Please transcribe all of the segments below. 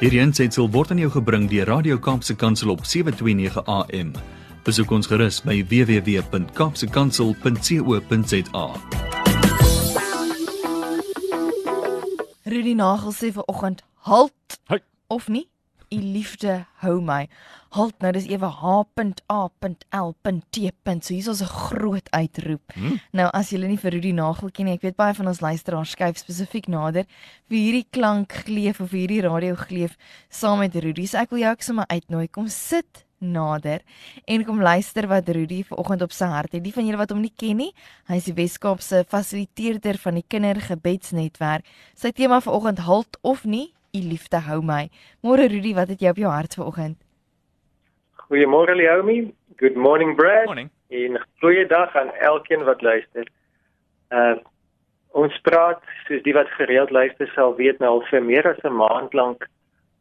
Hierdie aanseit word aan jou gebring deur Radio Kaapse Kansel op 7:29 AM. Besoek ons gerus by www.kapsekansel.co.za. Rudy Nagel sê vir oggend, "Halt." Hey. Of nie? U liefde hou my. Halt nou, dis ewe H.A.L.T. So hier's ons 'n groot uitroep. Hmm. Nou as julle nie vir Rudy Nagel ken nie, ek weet baie van ons luisteraars skuif spesifiek nader vir hierdie klank gleef of hierdie radio gleef saam met Rudy. So ek wil jou ook sommer uitnooi. Kom sit nader en kom luister wat Rudy vanoggend op sy hart het. Die van julle wat hom nie ken nie, hy is die Weskaapse fasiliteerder van die Kindergebedsnetwerk. Sy tema vanoggend halt of nie, u liefde hou my. Môre Rudy, wat het jy op jou hart vanoggend? Goeiemôre Leomi. Good morning Brad. Morning. En goeiedag aan elkeen wat luister. Uh ons praat soos die wat gereeld luister sal weet nou al vir meer as 'n maand lank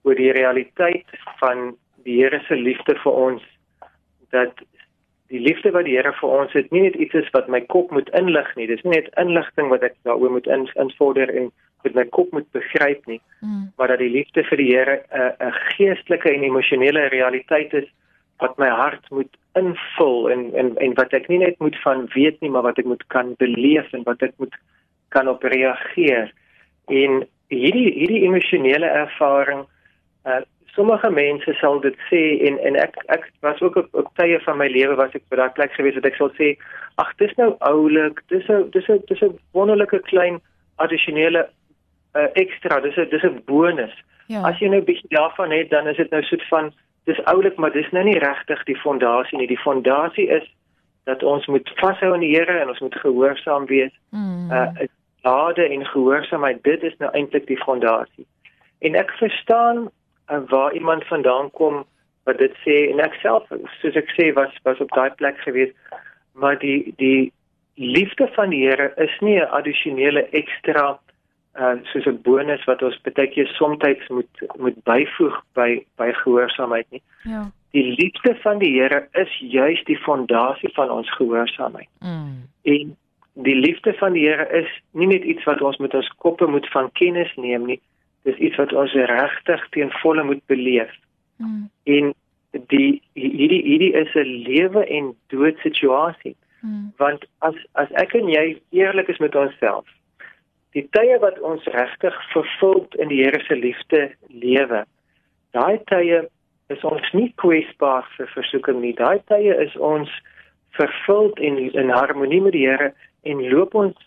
oor die realiteit van die Here se liefde vir ons dat die liefde wat die Here vir ons het nie net iets is wat my kop moet inlig nie. Dis nie net inligting wat ek daaroor moet in, invorder en met my kop moet begryp nie, Mm. maar dat die liefde vir die Here 'n 'n geestelike en emosionele realiteit is wat my hart moet invul en en en wat ek nie net moet van weet nie, maar wat ek moet kan beleef en wat ek moet kan op reageer. En hierdie hierdie emosionele ervaring uh sommige mense sal dit sê en en ek ek was ook op, op tye van my lewe was ek by daai plek gewees wat ek sal sê ag dis nou oulik dis 'n dis 'n dis 'n wonderlike klein addisionele uh, ekstra dis 'n dis 'n bonus Ja. As jy nou 'n bietjie daarvan het, dan is dit nou soet van dis oulik, maar dis nou nie regtig die fondasie nie. Die fondasie is dat ons moet vashou aan die Here en ons moet gehoorsaam wees. Mm. Uh lade en gehoorsaamheid, dit is nou eintlik die fondasie. En ek verstaan uh, waar iemand vandaan kom wat dit sê en ek self soos ek sê was was op daai plek gewees, maar die die liefde van die Here is nie 'n addisionele ekstra uh soos 'n bonus wat ons baie keer soms moet moet byvoeg by by gehoorsaamheid nie. ja. Die liefde van die Here is juis die fondasie van ons gehoorsaamheid. Mm. En die liefde van die Here is nie net iets wat ons met ons koppe moet van kennis neem nie. Dis iets wat ons regtig ten volle moet beleef. Mm. En die hierdie hierdie is 'n lewe en dood situasie Mm. want as as ek en jy eerlik is met onsself die tye wat ons regtig vervuld in die Here se liefde lewe daai tye is ons nie kwesbaar vir versoeking nie. Daai tye is ons vervuld en in harmonie met die Here en loop ons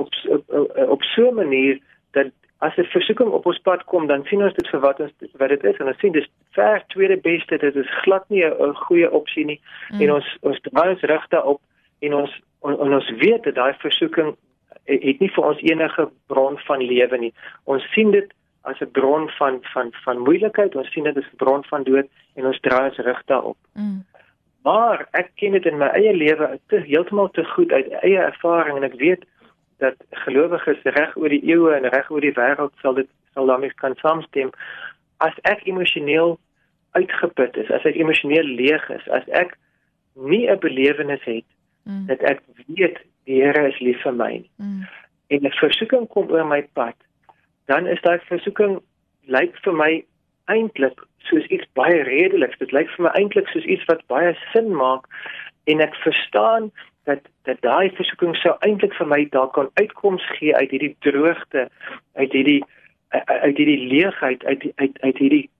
op op, op, op so 'n manier dat as 'n versoeking op ons pad kom dan sien ons dit vir wat ons wat dit is. En ons sien dis ver tweede beste dit is glad nie 'n goeie opsie nie. Mm. en ons ons draai ons rig daarop en ons en, en ons weet dat daai versoeking het het nie vir ons enige bron van lewe nie. Ons sien dit as 'n bron van van van moeilikheid, ons sien dit as 'n bron van dood en ons draai ons rig daarop. Mm. Maar ek ken dit in my eie lewe te heeltemal te goed uit eie ervaring en ek weet dat gelowiges reg oor die eeue en reg oor die wêreld sal dit sal daarmee kan saamstem. As ek emosioneel uitgeput is, as ek emosioneel leeg is, as ek nie 'n belewenis het Mm. dat ek weet die Here is lief vir my Mm. en 'n versoeking kom oor my pad, dan is daai versoeking lyk vir my eintlik soos iets baie redeliks. Dit lyk vir my eintlik soos iets wat baie sin maak en ek verstaan dat dat daai versoeking sou eintlik vir my daar kan uitkoms gee uit hierdie droogte, uit hierdie uit hierdie leegheid, uit die- uit uit hierdie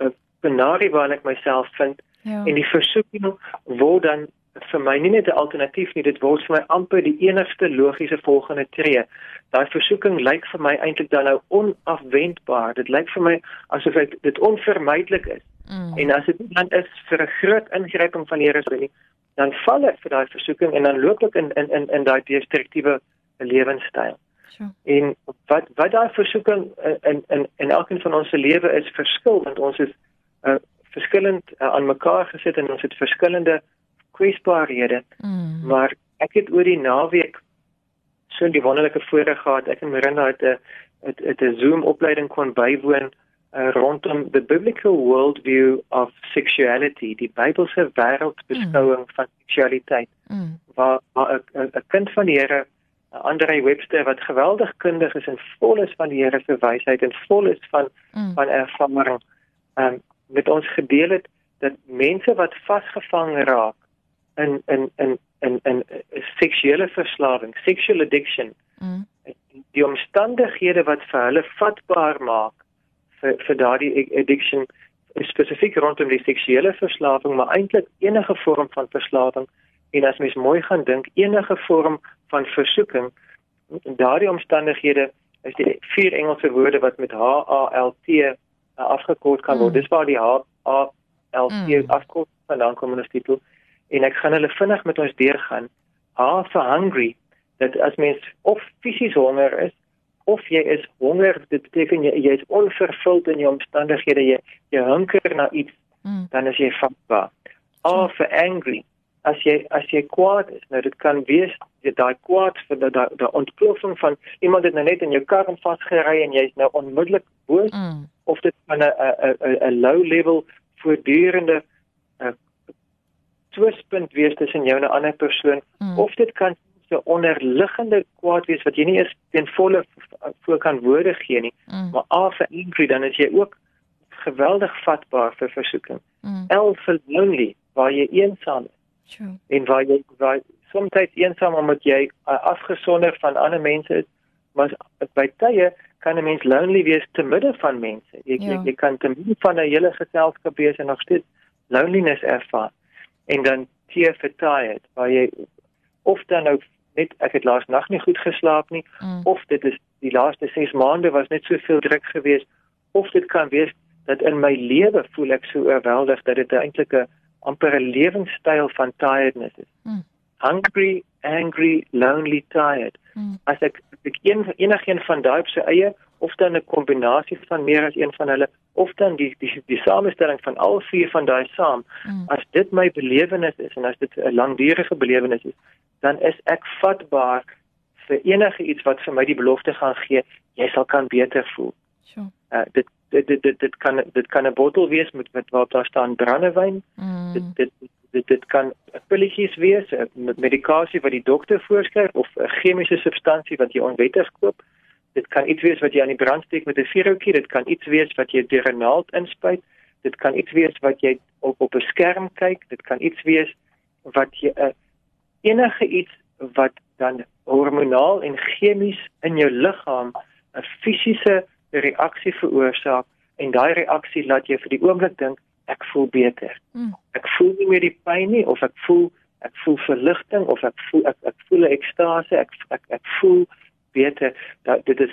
uh, penarie waarin ek myself vind Ja. en die versoeking word dan vir my nie net 'n alternatief nie, dit word vir my amper die enigste logiese volgende tree. Daai versoeking lyk vir my eintlik dan nou onafwendbaar. Dit lyk vir my asof dit dit onvermydelik is. Mm. En as dit dan is vir 'n groot ingryping van die Here se nie, dan val ek vir daai versoeking en dan loop ek in in in in daai destruktiewe lewenstyl. Sure. En wat wat daai versoeking in in in elkeen van ons se lewe is verskil want ons is uh, verskillend uh, aan mekaar gesit en ons het verskillende kwesbaarhede, Mm. maar ek het oor die naweek so die wonderlike voorreg gehad. Ek en Miranda het 'n het, het 'n Zoom opleiding kon bywoon uh, rondom the biblical worldview of sexuality, die Bybelse wêreldbeskouing mm. van seksualiteit Mm. waar 'n 'n- 'n kind van die Here Andre Webster wat geweldig kundig is en vol is van die Here se wysheid en vol is van mm. van ervaring um, met ons gedeel het dat mense wat vasgevang raak in in in in in seksuele verslawing, sexual addiction. Mm. Die omstandighede wat vir hulle vatbaar maak vir vir daardie addiction spesifiek rondom die seksuele verslawing, maar eintlik enige vorm van verslawing en as mens mooi gaan dink, enige vorm van versoeking, daardie omstandighede is die vier Engelse woorde wat met H A L T uh, afgekort kan word. Mm. Dis waar die H A L T mm. afkort vandaan kom in die titel en ek gaan hulle vinnig met ons deurgaan. H for hungry, dat as mens of fisies honger is of jy is honger, dit beteken jy, jy is onvervuld in jou omstandighede, jy jy hunker na iets, mm. dan is jy vatbaar. A for angry, as jy as jy kwaad is, nou dit kan wees jy daai kwaad vir die daai die ontploffing van iemand het nou net in jou kar vasgery en jy's nou onmiddellik boos mm. of dit van 'n 'n 'n low level voortdurende twispunt wees tussen jou en 'n ander persoon mm. of dit kan 'n onderliggende kwaad wees wat jy nie eens ten volle voor kan woorde gee nie mm. maar af vir angry dan is jy ook geweldig vatbaar vir versoeking mm. el for lonely waar jy eensaam is True. en waar jy waar soms eensaam omdat jy uh, afgesonder van ander mense is maar by tye kan 'n mens lonely wees te midde van mense jy, ja. jy, jy kan te midde van 'n hele geselskap wees en nog steeds loneliness ervaar en dan teer vir tired waar jy of dan nou net ek het laas nag nie goed geslaap nie mm. of dit is die laaste 6 maande was net soveel druk geweest of dit kan wees dat in my lewe voel ek so oorweldig dat dit eintlik 'n amper 'n lewenstyl van tiredness is. Mm. Hungry, angry, lonely, tired. Mm. As ek ek een enigeen van daai op sy eie of dan 'n kombinasie van meer as een van hulle of dan die die die samestelling van al vier van daai saam mm. as dit my belewenis is en as dit 'n langdurige belewenis is dan is ek vatbaar vir enige iets wat vir my die belofte gaan gee jy sal kan beter voel. Sure. Uh, dit, dit dit dit dit kan dit kan 'n bottel wees met met waar daar staan brandewyn. Mm. Dit, dit dit dit kan pilletjies wees met medikasie wat die dokter voorskryf of 'n chemiese substansie wat jy onwettig koop. Dit kan iets wees wat jy aan die brand steek met 'n vuurhoutjie, dit kan iets wees wat jy deur 'n naald inspuit, dit kan iets wees wat jy op op 'n skerm kyk, dit kan iets wees wat jy 'n uh, enige iets wat dan hormonaal en chemies in jou liggaam 'n fisiese reaksie veroorsaak en daai reaksie laat jou vir die oomblik dink ek voel beter. Mm. Ek voel nie meer die pyn nie of ek voel ek voel verligting of ek voel ek ek voel ekstase, ek ek ek voel beter dat dit is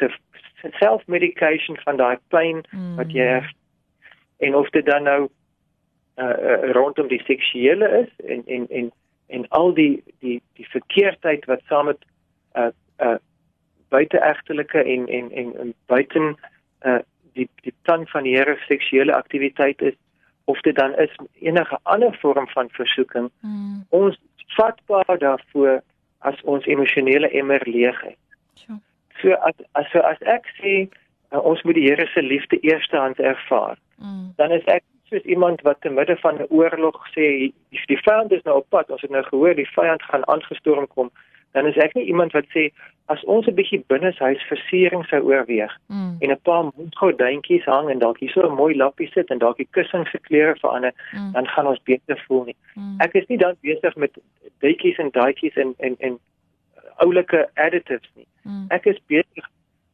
'n self-medication van daai pyn mm. wat jy het en of dit dan nou uh, uh, rondom die seksuele is en en en en al die die die verkeerdheid wat saam met uh uh buiteegtelike en en en, en buiten uh die die plan van die Here seksuele aktiwiteit is of dit dan is enige ander vorm van versoeking mm. ons vatbaar daarvoor as ons emosionele emmer leeg is So as as so as ek sê uh, ons moet die Here se liefde eerstehands ervaar. Mm. Dan is ek soos iemand wat te midde van 'n oorlog sê die, die vyand is nou op pad. Ons het nou gehoor die vyand gaan aangestorm kom. Dan is ek nie iemand wat sê as ons 'n bietjie binneshuis versiering sou oorweeg mm. en 'n paar mondgordyntjies hang en dalk hier so 'n mooi lappie sit en dalk die kussings se kleure verander, mm. dan gaan ons beter voel nie. Mm. Ek is nie dan besig met duitjies en daadjies en en en oulike additives nie. Mm. Ek is besig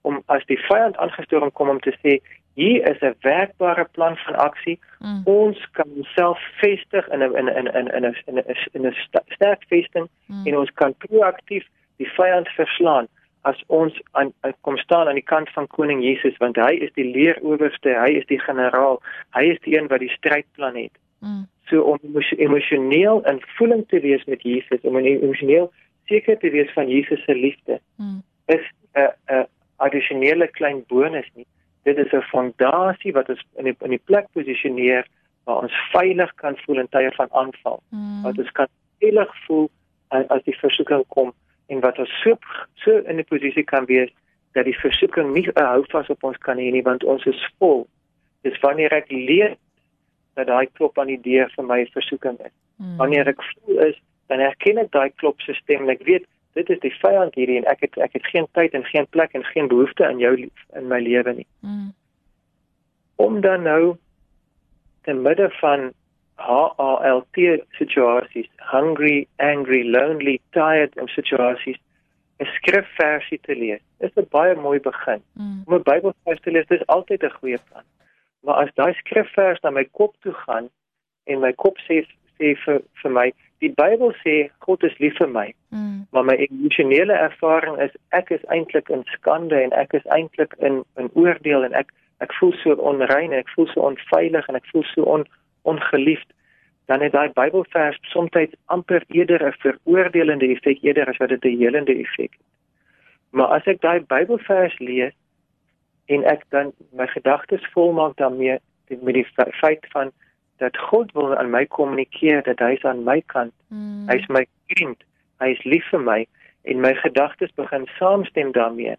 om as die vyand aangestorm kom om te sê hier is 'n werkbare plan van aksie. Mm. Ons kan self vestig in 'n in 'n in 'n in 'n in 'n sterk vesting mm. en ons kan proaktief die vyand verslaan as ons aan kom staan aan die kant van koning Jesus want hy is die leeroowerste, hy is die generaal, hy is die een wat die strydplan het. Mm. So om emosioneel en voelend te wees met Jesus, om emosioneel seker te wees van Jesus se liefde hmm. is 'n 'n addisionele klein bonus nie. Dit is 'n fondasie wat ons in die, in die plek posisioneer waar ons veilig kan voel in tye van aanval. Hmm. Wat ons kan veilig voel as, die versoeking kom en wat ons so so in 'n posisie kan wees dat die versoeking nie 'n houvas op ons kan hê nie want ons is vol. Dis wanneer ek leer dat daai klop aan die deur vir my versoeking is. Hmm. Wanneer ek voel is dan erken ek daai klop se stem en ek weet dit is die vyand hierdie en ek het ek het geen tyd en geen plek en geen behoefte in jou in my lewe nie. Mm. Om dan nou te midde van HALT situasies, hungry, angry, lonely, tired en situasies 'n skrifversie te lees. Dit is 'n baie mooi begin. Mm. Om 'n Bybelvers te lees, dis altyd 'n goeie plan. Maar as daai skrifvers na my kop toe gaan en my kop sê sê vir vir my die Bybel sê God is lief vir my. Mm. Maar my emosionele ervaring is ek is eintlik in skande en ek is eintlik in in oordeel en ek ek voel so onrein en ek voel so onveilig en ek voel so on, ongeliefd. Dan het daai Bybelvers soms amper eerder 'n veroordelende effek eerder as wat dit 'n helende effek het. Maar as ek daai Bybelvers lees en ek dan my gedagtes volmaak daarmee met die feit van dat God wil aan my kommunikeer dat hy is aan my kant. Mm. Hy is my vriend. Hy is lief vir my en my gedagtes begin saamstem daarmee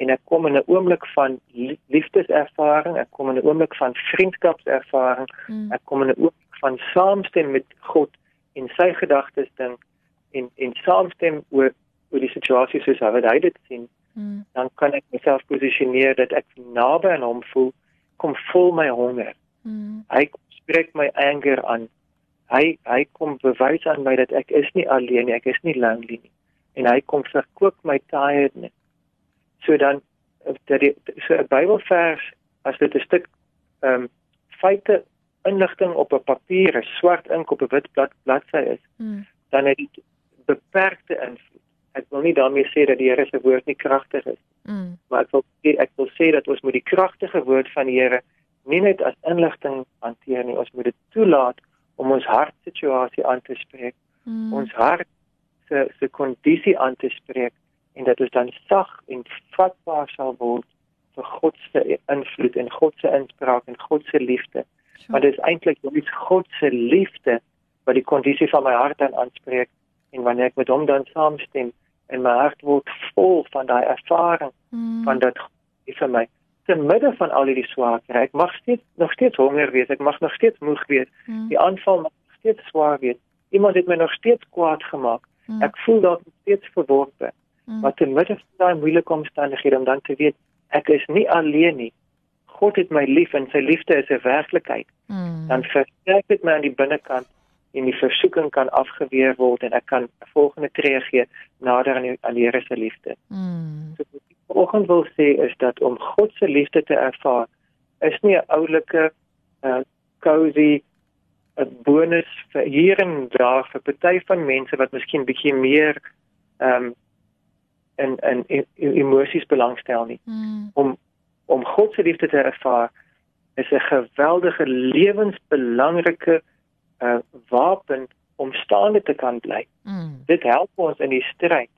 en ek kom in 'n oomblik van liefdeservaring, ek kom in 'n oomblik van vriendskapservaring, mm. ek kom in 'n oomblik van saamstem met God en sy gedagtes ding en en saamstem oor oor die situasie soos wat hy dit sien. Mm. Dan kan ek myself posisioneer dat ek naby aan hom voel, kom vol my honger. Mm. Hy spreek my anger aan. Hy hy kom bewys aan my dat ek is nie alleen nie, ek is nie lonely nie. En hy kom verkoop my tiredness. So dan dat die so 'n Bybelvers as dit 'n stuk ehm um, feite inligting op 'n papier, 'n swart ink op 'n wit blad bladsy is, hmm. dan het dit beperkte invloed. Ek wil nie daarmee sê dat die Here se woord nie kragtig is. Hmm. Maar ek wil ek wil sê dat ons moet die kragtige woord van die Here nie net as inligting hanteer nie, ons moet dit toelaat om ons hartsituasie aan te spreek, mm. ons hart se se kondisie aan te spreek en dat ons dan sag en vatbaar sal word vir God se invloed en God se inspraak en God se liefde. Sure. Want dit is eintlik net God se liefde wat die kondisie van my hart dan aanspreek en wanneer ek met hom dan saamstem en my hart word vol van daai ervaring mm. van dat hy vir my te midde van al hierdie swaarkry. Ek mag steeds nog steeds honger wees, ek mag nog steeds moeg wees. Mm. Die aanval mag steeds swaar wees. Iemand het my nog steeds kwaad gemaak. Mm. Ek voel dalk steeds verworpe. Mm. Maar te midde van daai moeilike omstandighede om dan te weet ek is nie alleen nie. God het my lief en sy liefde is 'n werklikheid. Mm. Dan versterk dit my aan die binnekant en die versoeking kan afgeweer word en ek kan 'n volgende tree gee nader aan die, aan die Here se liefde. Mm. So, vanoggend wil sê is dat om God se liefde te ervaar is nie 'n oulike uh cozy 'n bonus vir hier en daar vir party van mense wat miskien bietjie meer ehm um, in in, in, in emosies belangstel nie. Mm. Om om God se liefde te ervaar is 'n geweldige lewensbelangrike uh wapen om staande te kan bly. Mm. Dit help ons in die stryd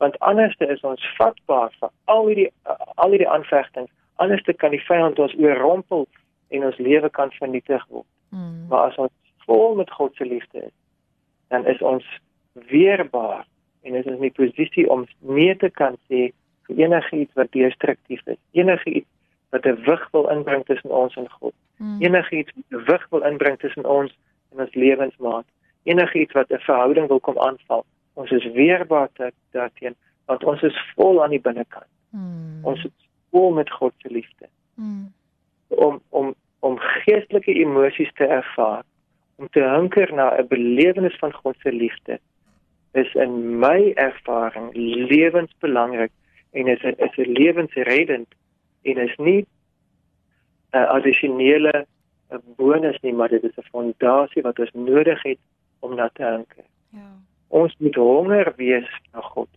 want anders is ons vatbaar vir al hierdie al hierdie aanvegtings. Anders kan die vyand ons oorrompel en ons lewe kan vernietig word. Mm. maar as ons vol met God se liefde is dan is ons weerbaar en is ons in die posisie om nee te kan sê vir enigiets wat destruktief is. Enigiets wat 'n wig wil inbring tussen ons en God. Mm. enigiets wat 'n wig wil inbring tussen ons en ons lewensmaat. Enigiets wat 'n verhouding wil kom aanval ons is weerbaar daarteen want ons is vol aan die binnekant. Hmm. Ons is vol met God se liefde. Hmm. Om om om geestelike emosies te ervaar, om te hunker na 'n belewenis van God se liefde is in my ervaring lewensbelangrik en is is 'n lewensreddend en is nie 'n addisionele 'n bonus nie, maar dit is 'n fondasie wat ons nodig het om na te hunker. Ja ons moet honger wees na God.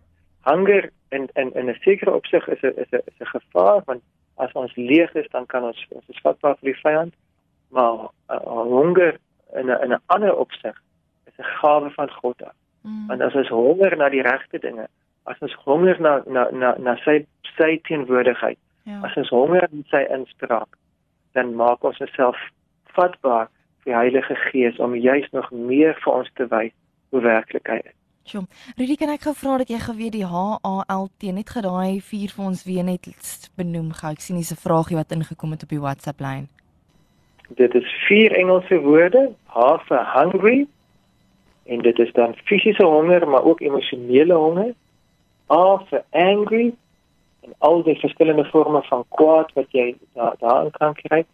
Honger in in in 'n sekere opsig is 'n is 'n is 'n gevaar want as ons leeg is dan kan ons ons is vatbaar vir die vyand. Maar uh, honger in 'n in 'n ander opsig is 'n gawe van God af. Mm. Want as ons honger na die regte dinge, as ons honger na na na na sy sy teenwoordigheid, ja. as ons honger na sy inspraak, dan maak ons osself vatbaar vir die Heilige Gees om juis nog meer vir ons te wys hoe werklik hy is. Sjoe. Rudy, kan ek gou vra dat jy geweet die HALT net gedaai vier vir ons weer net benoem gou. Ek sien dis 'n vragie wat ingekom het op die WhatsApp lyn. Dit is vier Engelse woorde, H vir hungry en dit is dan fisiese honger, maar ook emosionele honger. A vir angry en al die verskillende forme van kwaad wat jy daar daarin kan kry.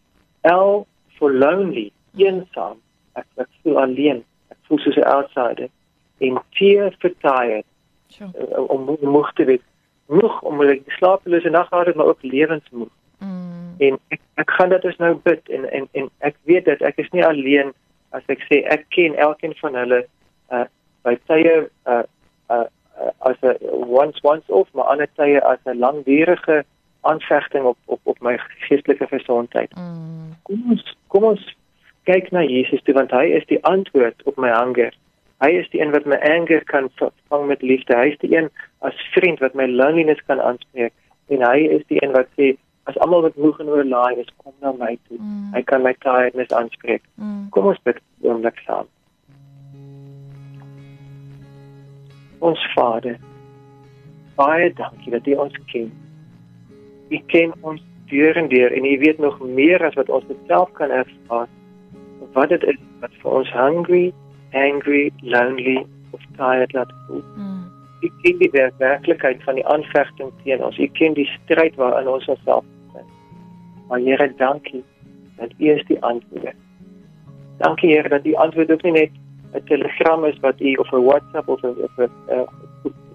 L for lonely, eensaam. Ek, ek voel alleen. Voel soos 'n outsider. En T for tired. Sure. Uh, om moeg te wees. Moeg om ek slapelose nag gehad het, maar ook lewensmoeg. Mm. En ek ek gaan dit dus nou bid en en en ek weet dat ek is nie alleen as ek sê ek ken elkeen van hulle uh by tye uh, uh as 'n once once off maar ander tye as 'n langdurige aanvegting op op op my geestelike gesondheid. Mm. Kom ons kom ons kyk na Jesus toe want hy is die antwoord op my anger. Hy is die een wat my anger kan vervang met liefde. Hy is die een as vriend wat my loneliness kan aanspreek en hy is die een wat sê as almal wat moeg en oorlaai is, kom na my toe. Mm. Hy kan my tiredness aanspreek. Mm. Kom ons bid oomblik saam. Ons Vader, baie dankie dat U ons ken. U ken ons deur en deur en U weet nog meer as wat ons self kan ervaar. Wat dit is wat vir ons hungry, angry, lonely of tired laat voel. Mm. U ken die werklikheid van die aanvegting teen ons. U ken die stryd waarin ons onsself bevind. Maar Here, dankie dat U is die antwoord. Dankie Here dat U antwoord ook nie net 'n telegram is wat U of 'n WhatsApp of 'n of 'n uh,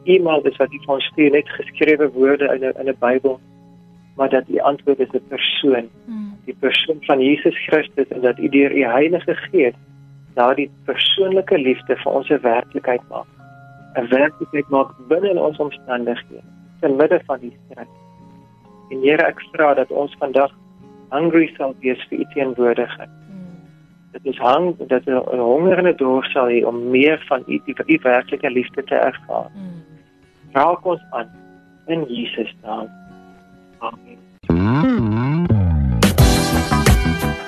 e-mail is wat U vir ons stuur net geskrewe woorde in 'n in 'n Bybel, maar dat U antwoord is 'n persoon, Mm. Die persoon van Jesus Christus en dat U deur U Heilige Gees daardie persoonlike liefde vir ons 'n werklikheid maak. 'n Werklikheid maak binne in ons omstandighede, te midde van die stryd. En Here, ek vra dat ons vandag hungry sal wees vir U teenwoordigheid. Mm. Dit is hang dat en 'n dors sal hê om meer van U die, die werklike liefde te ervaar. Mm. Raak ons aan in Jesus naam. Amen.